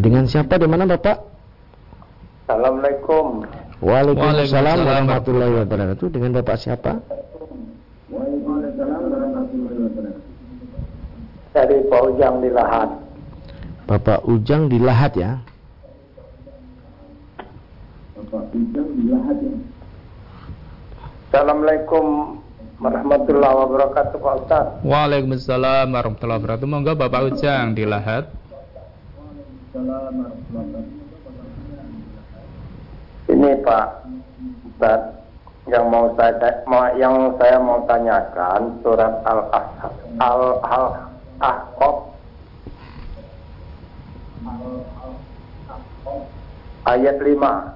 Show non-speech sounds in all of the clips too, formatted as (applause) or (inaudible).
Dengan siapa di mana Bapak? Assalamualaikum. Waalaikumsalam warahmatullahi wabarakatuh. Dengan Bapak siapa? Dari Pak Ujang di Lahat. Bapak Ujang di Lahat ya. Assalamualaikum warahmatullahi wabarakatuh Pak Ustaz. Waalaikumsalam warahmatullahi wabarakatuh. Monggo Bapak Ujang di Lahat. Ini Pak Ustaz yang mau saya mau yang saya mau tanyakan surat Al Ahqaf Al Al Ahqaf ayat 5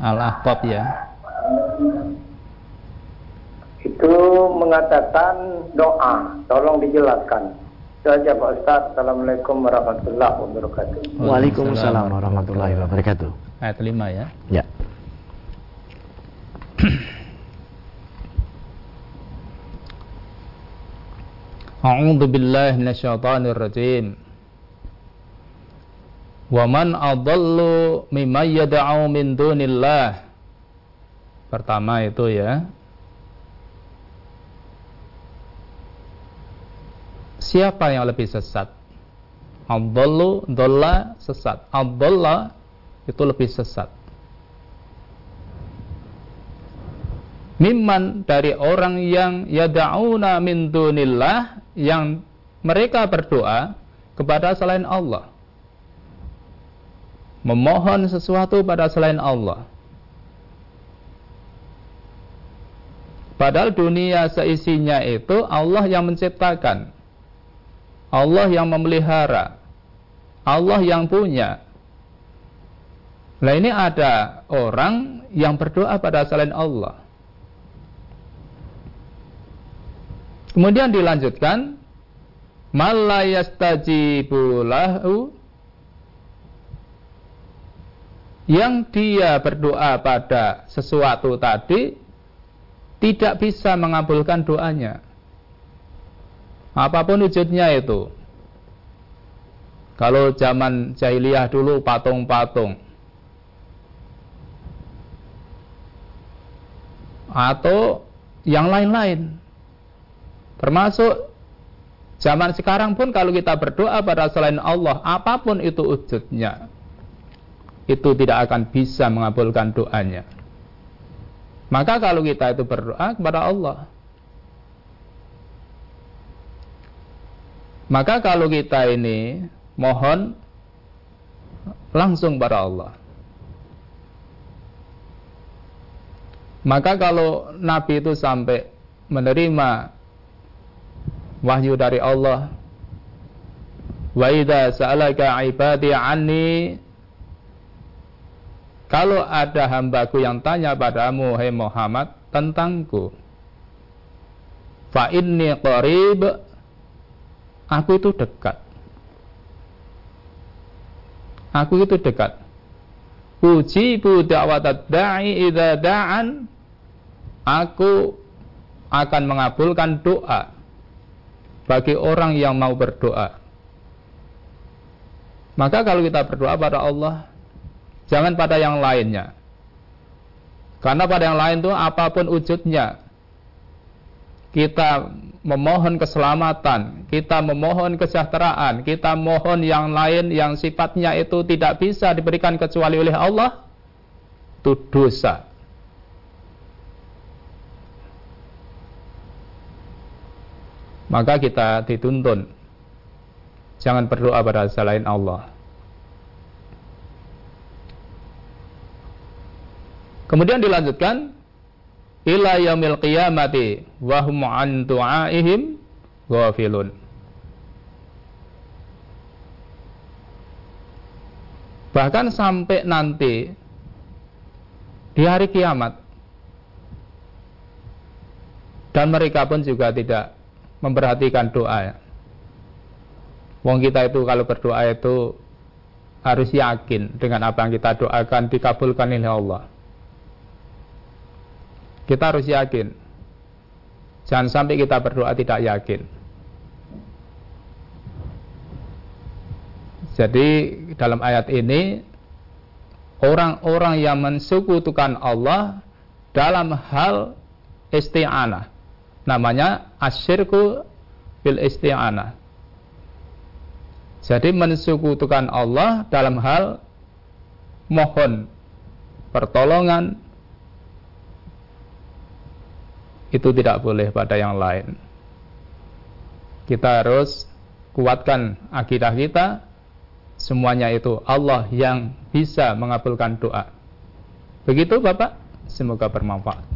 Al-Ahqaf ya. itu mengatakan doa. Tolong dijelaskan itu aja Pak Ustaz Assalamualaikum warahmatullahi wabarakatuh Waalaikumsalam warahmatullahi wabarakatuh. Ayat 5 ya. Ya. (clears throat) A'udzu billahi minasyaitonir rajim. Wa man adallu mimman yad'u min dunillah. Pertama itu ya. Siapa yang lebih sesat? Adallu, dolla, sesat. Adalla itu lebih sesat. Mimman dari orang yang yada'una min dunillah yang mereka berdoa kepada selain Allah. Memohon sesuatu pada selain Allah. Padahal dunia seisinya itu Allah yang menciptakan. Allah yang memelihara. Allah yang punya. Nah ini ada orang yang berdoa pada selain Allah. Kemudian dilanjutkan malayastajibu lahu yang dia berdoa pada sesuatu tadi tidak bisa mengabulkan doanya. Apa pun wujudnya itu. Kalau zaman jahiliyah dulu patung-patung. Atau yang lain-lain. Termasuk zaman sekarang pun kalau kita berdoa pada selain Allah, apa pun itu wujudnya, itu tidak akan bisa mengabulkan doanya. Maka kalau kita itu berdoa kepada Allah, maka kalau kita ini mohon langsung pada Allah. Maka kalau Nabi itu sampai menerima wahyu dari Allah. Wa idza sa'alaka ibadi anni kalau ada hambaku yang tanya padamu hai Muhammad tentangku fa inni qarib aku itu dekat aku itu dekat ujibu da'watad da'i idza da'an aku akan mengabulkan doa bagi orang yang mau berdoa. Maka kalau kita berdoa pada Allah, jangan pada yang lainnya. Karena pada yang lain itu apa pun wujudnya, kita memohon keselamatan, kita memohon kesejahteraan, kita mohon yang lain yang sifatnya itu tidak bisa diberikan kecuali oleh Allah, itu dosa. maka kita dituntun jangan berdoa pada selain Allah. Kemudian dilanjutkan ila yaumil qiyamati wa hum an du'aihim ghafilun. Bahkan sampai nanti di hari kiamat dan mereka pun juga tidak memperhatikan doa ya. Wong kita itu kalau berdoa itu harus yakin dengan apa yang kita doakan dikabulkan oleh Allah. Kita harus yakin. Jangan sampai kita berdoa tidak yakin. Jadi dalam ayat ini orang-orang yang mensekutukan Allah dalam hal isti'anah. Namanya asyirku bil isti'anah. Jadi mensekutukan Allah dalam hal mohon pertolongan itu tidak boleh pada yang lain. Kita harus kuatkan akidah kita semuanya itu Allah yang bisa mengabulkan doa. Begitu Bapak, semoga bermanfaat.